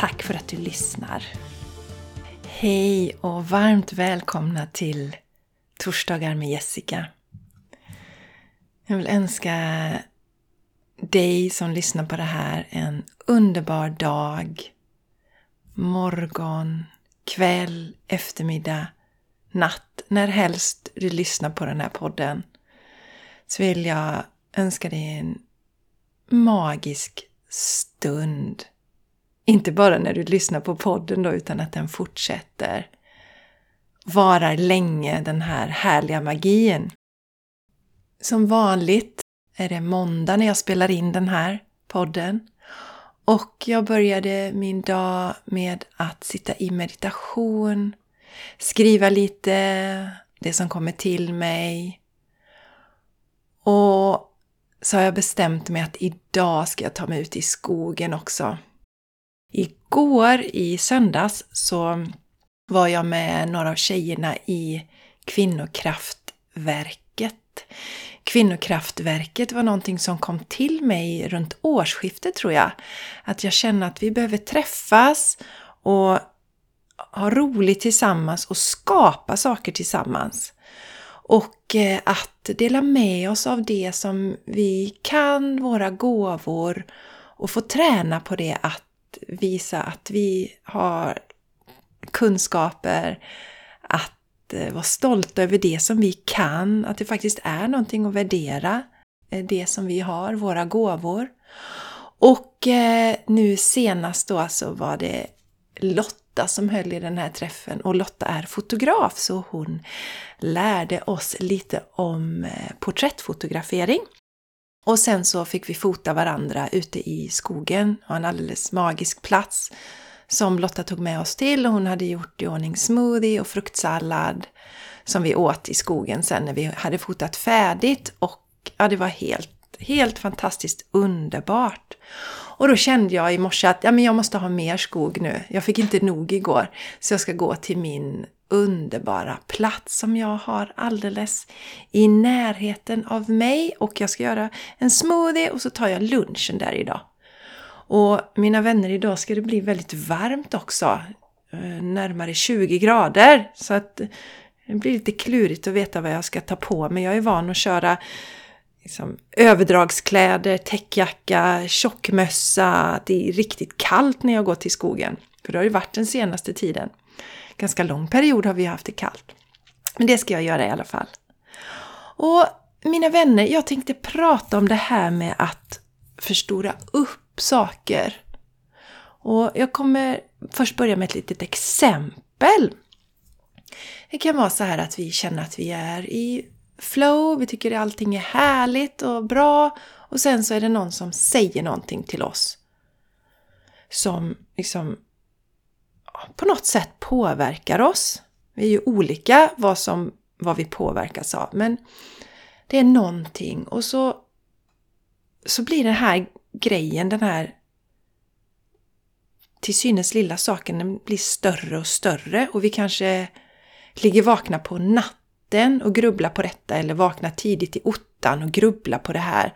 Tack för att du lyssnar! Hej och varmt välkomna till Torsdagar med Jessica. Jag vill önska dig som lyssnar på det här en underbar dag, morgon, kväll, eftermiddag, natt, när helst du lyssnar på den här podden. Så vill jag önska dig en magisk stund inte bara när du lyssnar på podden då, utan att den fortsätter. Varar länge, den här härliga magin. Som vanligt är det måndag när jag spelar in den här podden. Och jag började min dag med att sitta i meditation, skriva lite det som kommer till mig. Och så har jag bestämt mig att idag ska jag ta mig ut i skogen också. Igår i söndags så var jag med några av tjejerna i Kvinnokraftverket. Kvinnokraftverket var någonting som kom till mig runt årsskiftet tror jag. Att jag känner att vi behöver träffas och ha roligt tillsammans och skapa saker tillsammans. Och eh, att dela med oss av det som vi kan, våra gåvor och få träna på det att visa att vi har kunskaper, att eh, vara stolta över det som vi kan, att det faktiskt är någonting att värdera, eh, det som vi har, våra gåvor. Och eh, nu senast då så var det Lotta som höll i den här träffen och Lotta är fotograf så hon lärde oss lite om porträttfotografering. Och sen så fick vi fota varandra ute i skogen och en alldeles magisk plats som Lotta tog med oss till och hon hade gjort i ordning smoothie och fruktsallad som vi åt i skogen sen när vi hade fotat färdigt och ja, det var helt, helt fantastiskt underbart. Och då kände jag i morse att ja, men jag måste ha mer skog nu. Jag fick inte nog igår. Så jag ska gå till min underbara plats som jag har alldeles i närheten av mig och jag ska göra en smoothie och så tar jag lunchen där idag. Och mina vänner, idag ska det bli väldigt varmt också. Eh, närmare 20 grader. Så att det blir lite klurigt att veta vad jag ska ta på mig. Jag är van att köra liksom, överdragskläder, täckjacka, tjockmössa. Det är riktigt kallt när jag går till skogen. För det har ju varit den senaste tiden ganska lång period har vi haft det kallt. Men det ska jag göra i alla fall. Och mina vänner, jag tänkte prata om det här med att förstora upp saker. Och jag kommer först börja med ett litet exempel. Det kan vara så här att vi känner att vi är i flow, vi tycker att allting är härligt och bra och sen så är det någon som säger någonting till oss som liksom på något sätt påverkar oss. Vi är ju olika vad, som, vad vi påverkas av, men det är någonting och så, så blir den här grejen, den här till synes lilla saken, den blir större och större och vi kanske ligger vakna på natten och grubblar på detta eller vaknar tidigt i ottan och grubblar på det här.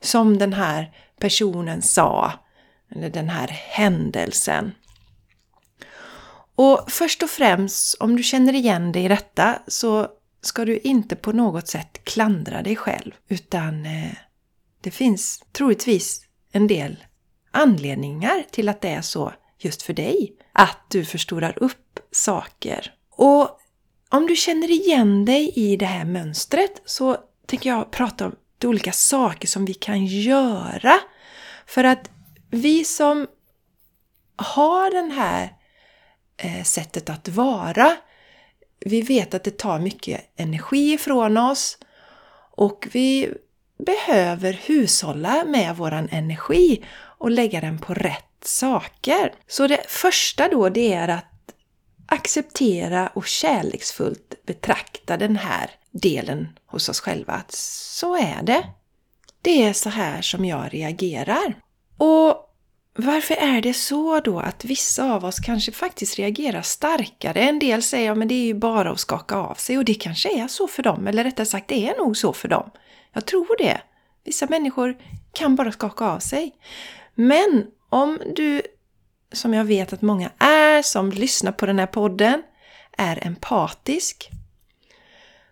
Som den här personen sa, eller den här händelsen. Och först och främst, om du känner igen dig i detta så ska du inte på något sätt klandra dig själv. Utan eh, det finns troligtvis en del anledningar till att det är så just för dig. Att du förstorar upp saker. Och om du känner igen dig i det här mönstret så tänker jag prata om de olika saker som vi kan göra. För att vi som har den här Eh, sättet att vara. Vi vet att det tar mycket energi ifrån oss och vi behöver hushålla med våran energi och lägga den på rätt rätt saker. Så det första då det är att acceptera och kärleksfullt betrakta den här delen hos oss själva. Att så är det. Det är så här som jag reagerar. Och varför är det så då att vissa av oss kanske faktiskt reagerar starkare? En del säger att ja, det är ju bara att skaka av sig och det kanske är så för dem, eller rättare sagt det är nog så för dem. Jag tror det. Vissa människor kan bara skaka av sig. Men om du, som jag vet att många är, som lyssnar på den här podden, är empatisk,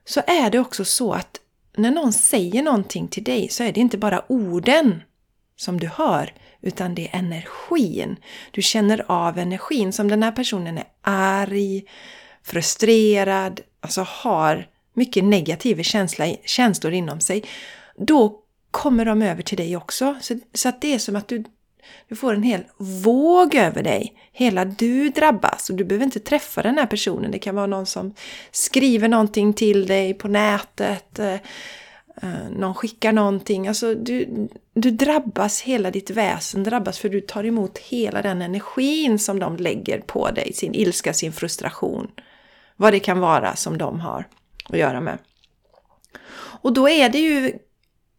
så är det också så att när någon säger någonting till dig så är det inte bara orden som du hör, utan det är energin. Du känner av energin som den här personen är arg, frustrerad, alltså har mycket negativa känsla, känslor inom sig. Då kommer de över till dig också. Så, så att det är som att du, du får en hel våg över dig. Hela du drabbas och du behöver inte träffa den här personen. Det kan vara någon som skriver någonting till dig på nätet. Eh, Eh, någon skickar någonting. Alltså du, du drabbas, hela ditt väsen drabbas för du tar emot hela den energin som de lägger på dig. Sin ilska, sin frustration. Vad det kan vara som de har att göra med. Och då är det ju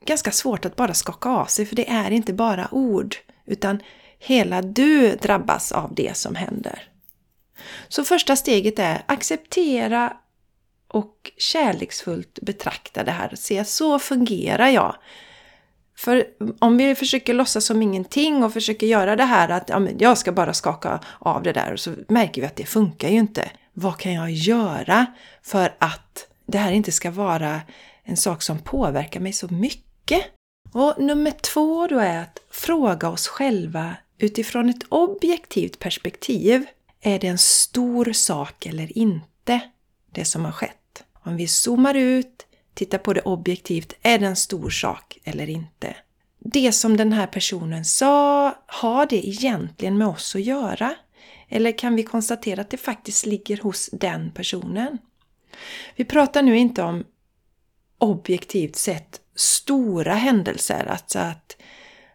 ganska svårt att bara skaka av sig för det är inte bara ord utan hela du drabbas av det som händer. Så första steget är acceptera och kärleksfullt betrakta det här. Se, så fungerar jag. För om vi försöker låtsas som ingenting och försöker göra det här att ja, men jag ska bara skaka av det där och så märker vi att det funkar ju inte. Vad kan jag göra för att det här inte ska vara en sak som påverkar mig så mycket? Och nummer två då är att fråga oss själva utifrån ett objektivt perspektiv. Är det en stor sak eller inte? Det som har skett. Om vi zoomar ut, tittar på det objektivt, är det en stor sak eller inte? Det som den här personen sa, har det egentligen med oss att göra? Eller kan vi konstatera att det faktiskt ligger hos den personen? Vi pratar nu inte om objektivt sett stora händelser, alltså att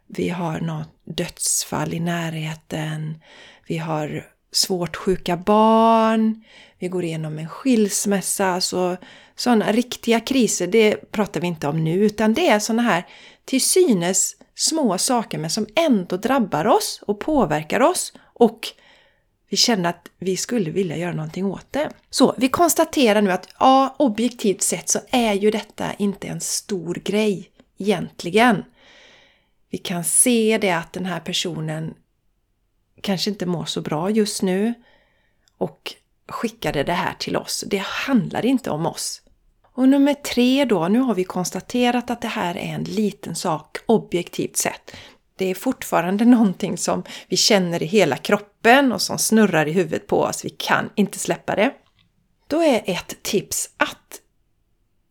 vi har något dödsfall i närheten, vi har svårt sjuka barn, vi går igenom en skilsmässa, alltså så sådana riktiga kriser, det pratar vi inte om nu, utan det är sådana här till synes små saker men som ändå drabbar oss och påverkar oss och vi känner att vi skulle vilja göra någonting åt det. Så vi konstaterar nu att ja, objektivt sett så är ju detta inte en stor grej egentligen. Vi kan se det att den här personen kanske inte mår så bra just nu och skickade det här till oss. Det handlar inte om oss. Och nummer tre då, nu har vi konstaterat att det här är en liten sak objektivt sett. Det är fortfarande någonting som vi känner i hela kroppen och som snurrar i huvudet på oss. Vi kan inte släppa det. Då är ett tips att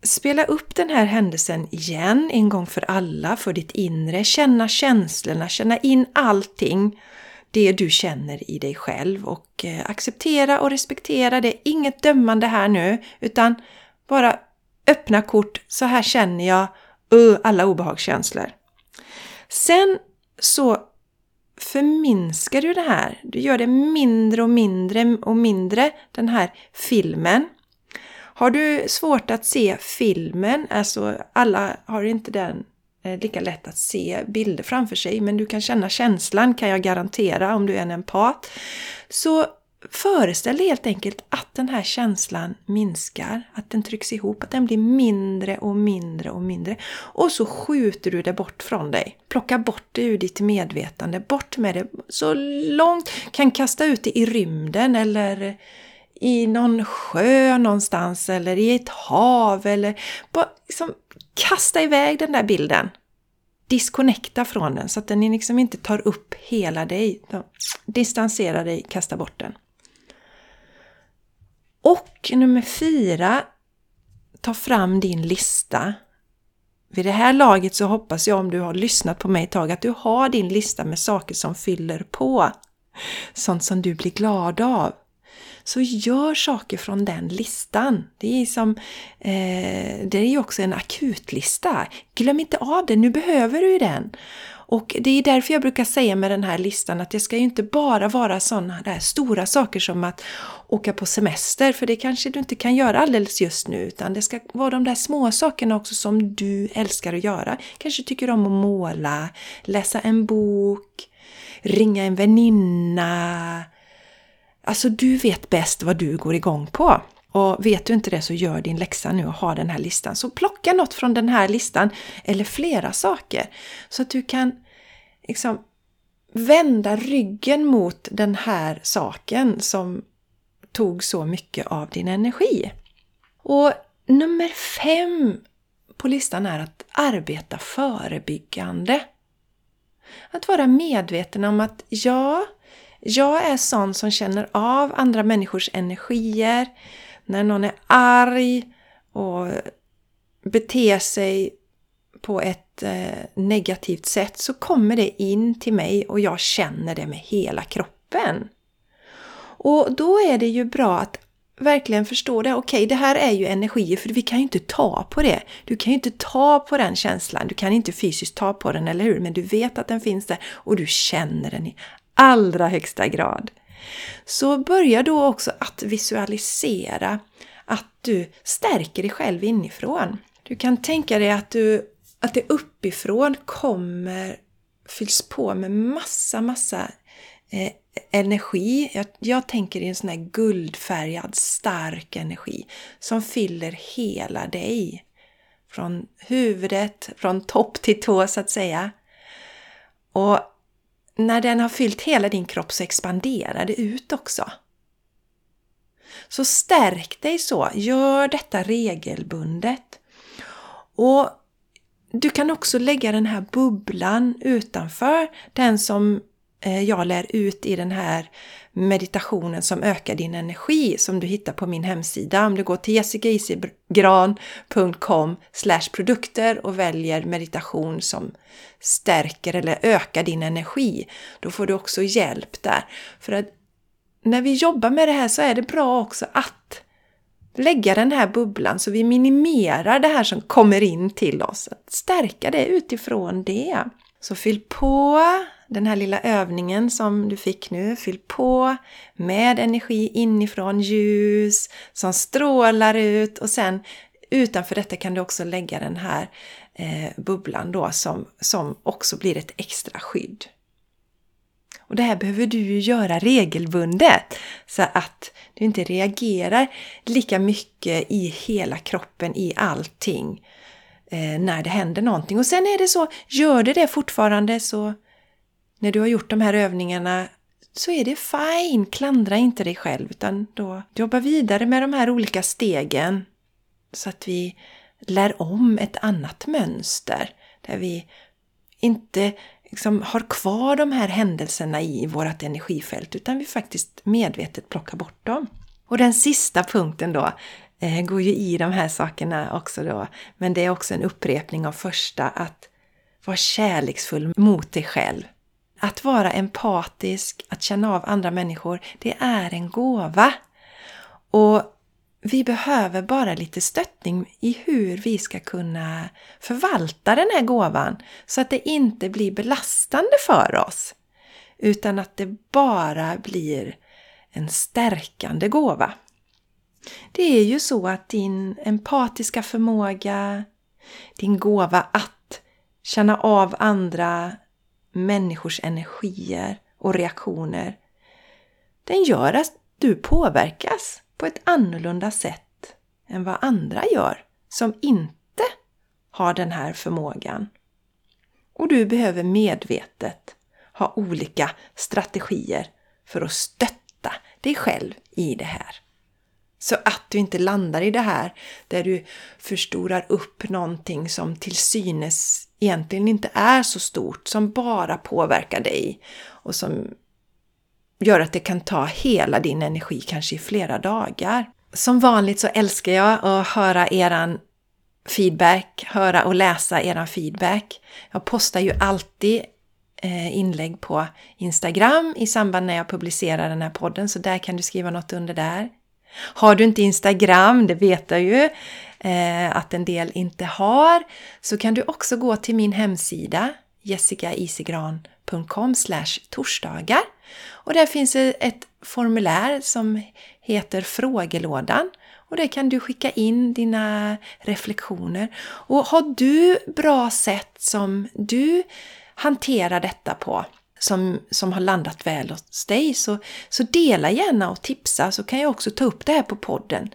spela upp den här händelsen igen en gång för alla för ditt inre. Känna känslorna, känna in allting det du känner i dig själv och eh, acceptera och respektera det. Inget dömande här nu utan bara öppna kort. Så här känner jag uh, alla obehagskänslor. Sen så förminskar du det här. Du gör det mindre och mindre och mindre, den här filmen. Har du svårt att se filmen, alltså alla har inte den Eh, lika lätt att se bilder framför sig, men du kan känna känslan kan jag garantera om du är en empat. Så Föreställ dig helt enkelt att den här känslan minskar, att den trycks ihop, att den blir mindre och mindre och mindre. Och så skjuter du det bort från dig. Plocka bort det ur ditt medvetande, bort med det så långt, kan kasta ut det i rymden eller i någon sjö någonstans eller i ett hav eller bara liksom kasta iväg den där bilden. Disconnecta från den så att den liksom inte tar upp hela dig. Distansera dig, kasta bort den. Och nummer fyra, ta fram din lista. Vid det här laget så hoppas jag om du har lyssnat på mig ett tag att du har din lista med saker som fyller på. Sånt som du blir glad av. Så gör saker från den listan. Det är, som, eh, det är ju också en akutlista. Glöm inte av den, nu behöver du den. Och det är därför jag brukar säga med den här listan att det ska ju inte bara vara sådana där stora saker som att åka på semester, för det kanske du inte kan göra alldeles just nu, utan det ska vara de där små sakerna också som du älskar att göra. Kanske tycker om att måla, läsa en bok, ringa en väninna. Alltså du vet bäst vad du går igång på. Och vet du inte det så gör din läxa nu och ha den här listan. Så plocka något från den här listan, eller flera saker, så att du kan liksom vända ryggen mot den här saken som tog så mycket av din energi. Och nummer fem på listan är att arbeta förebyggande. Att vara medveten om att ja, jag är sån som känner av andra människors energier. När någon är arg och beter sig på ett eh, negativt sätt så kommer det in till mig och jag känner det med hela kroppen. Och då är det ju bra att verkligen förstå det. Okej, okay, det här är ju energier för vi kan ju inte ta på det. Du kan ju inte ta på den känslan. Du kan inte fysiskt ta på den, eller hur? Men du vet att den finns där och du känner den i allra högsta grad. Så börja då också att visualisera att du stärker dig själv inifrån. Du kan tänka dig att, du, att det uppifrån kommer, fylls på med massa, massa eh, energi. Jag, jag, tänker i en sån här guldfärgad stark energi som fyller hela dig. Från huvudet, från topp till tå så att säga. Och när den har fyllt hela din kropp så expanderar det ut också. Så stärk dig så, gör detta regelbundet. Och du kan också lägga den här bubblan utanför, den som Eh, jag lär ut i den här meditationen som ökar din energi som du hittar på min hemsida. Om du går till jessicaisigran.com produkter och väljer meditation som stärker eller ökar din energi, då får du också hjälp där. För att när vi jobbar med det här så är det bra också att lägga den här bubblan så vi minimerar det här som kommer in till oss. Att stärka det utifrån det. Så fyll på den här lilla övningen som du fick nu, fyll på med energi inifrån, ljus som strålar ut och sen utanför detta kan du också lägga den här eh, bubblan då som, som också blir ett extra skydd. Och det här behöver du ju göra regelbundet så att du inte reagerar lika mycket i hela kroppen, i allting, eh, när det händer någonting. Och sen är det så, gör det det fortfarande så när du har gjort de här övningarna så är det fine. Klandra inte dig själv utan då jobba vidare med de här olika stegen så att vi lär om ett annat mönster där vi inte liksom har kvar de här händelserna i vårt energifält utan vi faktiskt medvetet plockar bort dem. Och den sista punkten då eh, går ju i de här sakerna också då, men det är också en upprepning av första att vara kärleksfull mot dig själv. Att vara empatisk, att känna av andra människor, det är en gåva. Och vi behöver bara lite stöttning i hur vi ska kunna förvalta den här gåvan så att det inte blir belastande för oss. Utan att det bara blir en stärkande gåva. Det är ju så att din empatiska förmåga, din gåva att känna av andra människors energier och reaktioner, den gör att du påverkas på ett annorlunda sätt än vad andra gör som inte har den här förmågan. Och du behöver medvetet ha olika strategier för att stötta dig själv i det här. Så att du inte landar i det här där du förstorar upp någonting som till synes egentligen inte är så stort, som bara påverkar dig och som gör att det kan ta hela din energi, kanske i flera dagar. Som vanligt så älskar jag att höra eran feedback, höra och läsa eran feedback. Jag postar ju alltid eh, inlägg på Instagram i samband när jag publicerar den här podden, så där kan du skriva något under där. Har du inte Instagram, det vet jag ju eh, att en del inte har, så kan du också gå till min hemsida jessicaisigran.com torsdagar och där finns ett formulär som heter frågelådan och där kan du skicka in dina reflektioner. Och har du bra sätt som du hanterar detta på, som, som har landat väl hos dig, så, så dela gärna och tipsa så kan jag också ta upp det här på podden.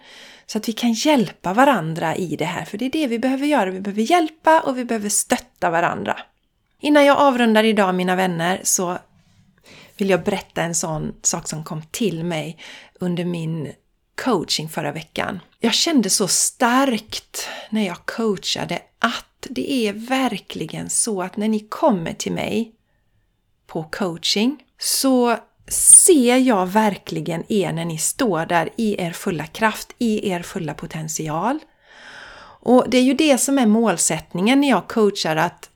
Så att vi kan hjälpa varandra i det här, för det är det vi behöver göra. Vi behöver hjälpa och vi behöver stötta varandra. Innan jag avrundar idag mina vänner så vill jag berätta en sån sak som kom till mig under min coaching förra veckan. Jag kände så starkt när jag coachade att det är verkligen så att när ni kommer till mig på coaching så ser jag verkligen er när ni står där i er fulla kraft, i er fulla potential. Och det är ju det som är målsättningen när jag coachar att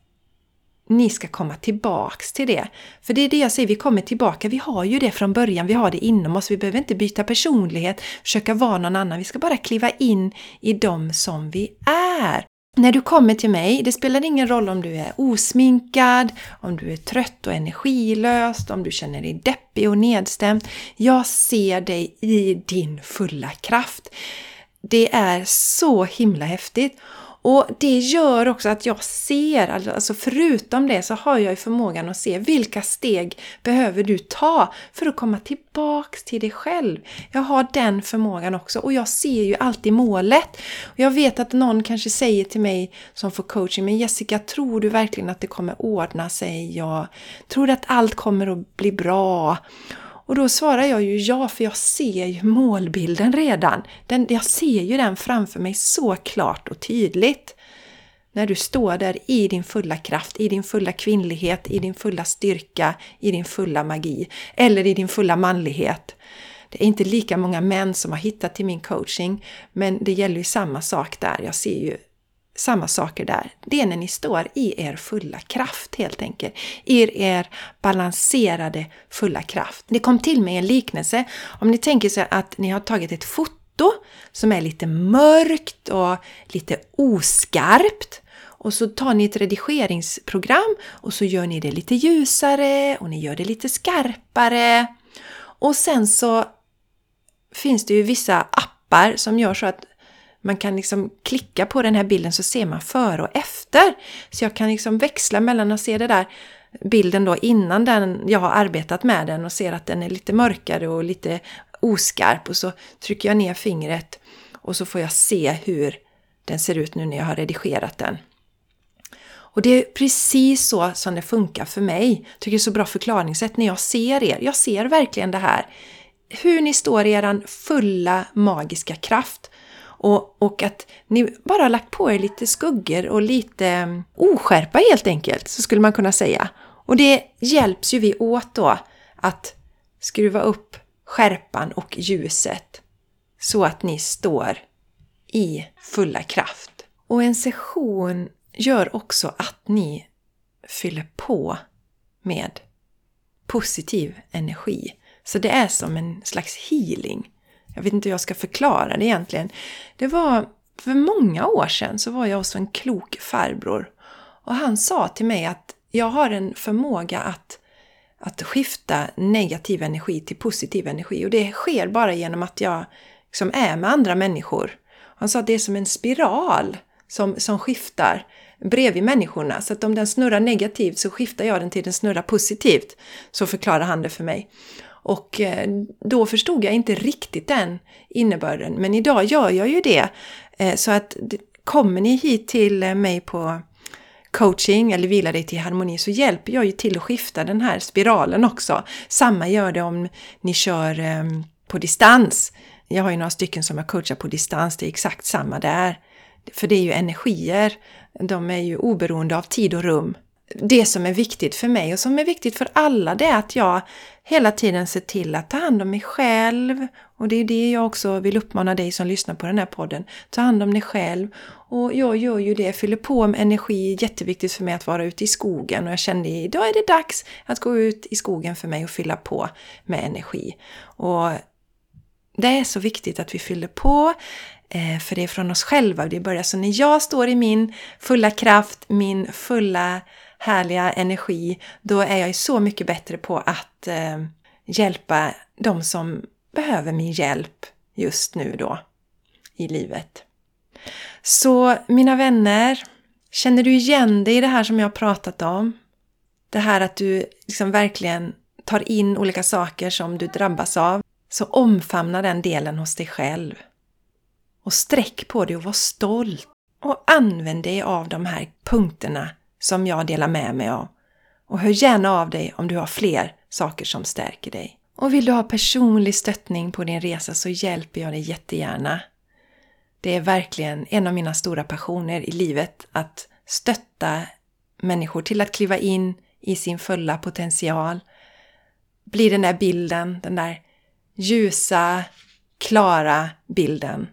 ni ska komma tillbaks till det. För det är det jag säger, vi kommer tillbaka. Vi har ju det från början, vi har det inom oss. Vi behöver inte byta personlighet, försöka vara någon annan. Vi ska bara kliva in i dem som vi är. När du kommer till mig, det spelar ingen roll om du är osminkad, om du är trött och energilös, om du känner dig deppig och nedstämd. Jag ser dig i din fulla kraft. Det är så himla häftigt. Och det gör också att jag ser, alltså, alltså förutom det så har jag ju förmågan att se vilka steg behöver du ta för att komma tillbaks till dig själv. Jag har den förmågan också och jag ser ju alltid målet. Och jag vet att någon kanske säger till mig som får coaching, men Jessica, tror du verkligen att det kommer ordna sig? Jag tror att allt kommer att bli bra? Och då svarar jag ju ja, för jag ser ju målbilden redan. Den, jag ser ju den framför mig så klart och tydligt. När du står där i din fulla kraft, i din fulla kvinnlighet, i din fulla styrka, i din fulla magi eller i din fulla manlighet. Det är inte lika många män som har hittat till min coaching, men det gäller ju samma sak där. Jag ser ju samma saker där. Det är när ni står i er fulla kraft helt enkelt. I er balanserade fulla kraft. Det kom till mig en liknelse. Om ni tänker så att ni har tagit ett foto som är lite mörkt och lite oskarpt. Och så tar ni ett redigeringsprogram och så gör ni det lite ljusare och ni gör det lite skarpare. Och sen så finns det ju vissa appar som gör så att man kan liksom klicka på den här bilden så ser man före och efter. Så jag kan liksom växla mellan att se det där bilden då innan den, jag har arbetat med den och ser att den är lite mörkare och lite oskarp och så trycker jag ner fingret och så får jag se hur den ser ut nu när jag har redigerat den. Och det är precis så som det funkar för mig. Jag tycker det är så bra förklaringssätt när jag ser er. Jag ser verkligen det här. Hur ni står i er fulla magiska kraft. Och, och att ni bara har lagt på er lite skuggor och lite mm, oskärpa helt enkelt, så skulle man kunna säga. Och det hjälps ju vi åt då att skruva upp skärpan och ljuset så att ni står i fulla kraft. Och en session gör också att ni fyller på med positiv energi. Så det är som en slags healing jag vet inte hur jag ska förklara det egentligen. Det var för många år sedan så var jag hos en klok farbror och han sa till mig att jag har en förmåga att, att skifta negativ energi till positiv energi och det sker bara genom att jag liksom är med andra människor. Han sa att det är som en spiral som, som skiftar bredvid människorna. Så att om den snurrar negativt så skiftar jag den till den snurrar positivt. Så förklarar han det för mig. Och eh, då förstod jag inte riktigt den innebörden. Men idag gör jag ju det. Eh, så att kommer ni hit till eh, mig på coaching eller vila dig till harmoni så hjälper jag ju till att skifta den här spiralen också. Samma gör det om ni kör ehm, på distans. Jag har ju några stycken som jag coachar på distans, det är exakt samma där. För det är ju energier, de är ju oberoende av tid och rum det som är viktigt för mig och som är viktigt för alla det är att jag hela tiden ser till att ta hand om mig själv. Och det är det jag också vill uppmana dig som lyssnar på den här podden. Ta hand om dig själv. Och jag gör ju det, fyller på med energi. Jätteviktigt för mig att vara ute i skogen. Och jag kände idag är det dags att gå ut i skogen för mig och fylla på med energi. Och det är så viktigt att vi fyller på. Eh, för det är från oss själva det börjar. Så när jag står i min fulla kraft, min fulla härliga energi, då är jag ju så mycket bättre på att eh, hjälpa de som behöver min hjälp just nu då i livet. Så mina vänner, känner du igen dig i det här som jag har pratat om? Det här att du liksom verkligen tar in olika saker som du drabbas av. Så omfamna den delen hos dig själv. Och sträck på dig och var stolt. Och använd dig av de här punkterna som jag delar med mig av. Och hör gärna av dig om du har fler saker som stärker dig. Och vill du ha personlig stöttning på din resa så hjälper jag dig jättegärna. Det är verkligen en av mina stora passioner i livet att stötta människor till att kliva in i sin fulla potential. Bli den där bilden, den där ljusa, klara bilden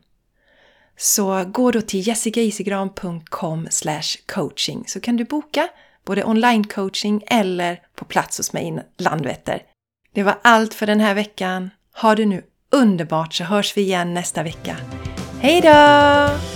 så gå då till jessicaisigran.com coaching så kan du boka både online-coaching eller på plats hos mig i Landvetter. Det var allt för den här veckan. Ha det nu underbart så hörs vi igen nästa vecka. Hej då!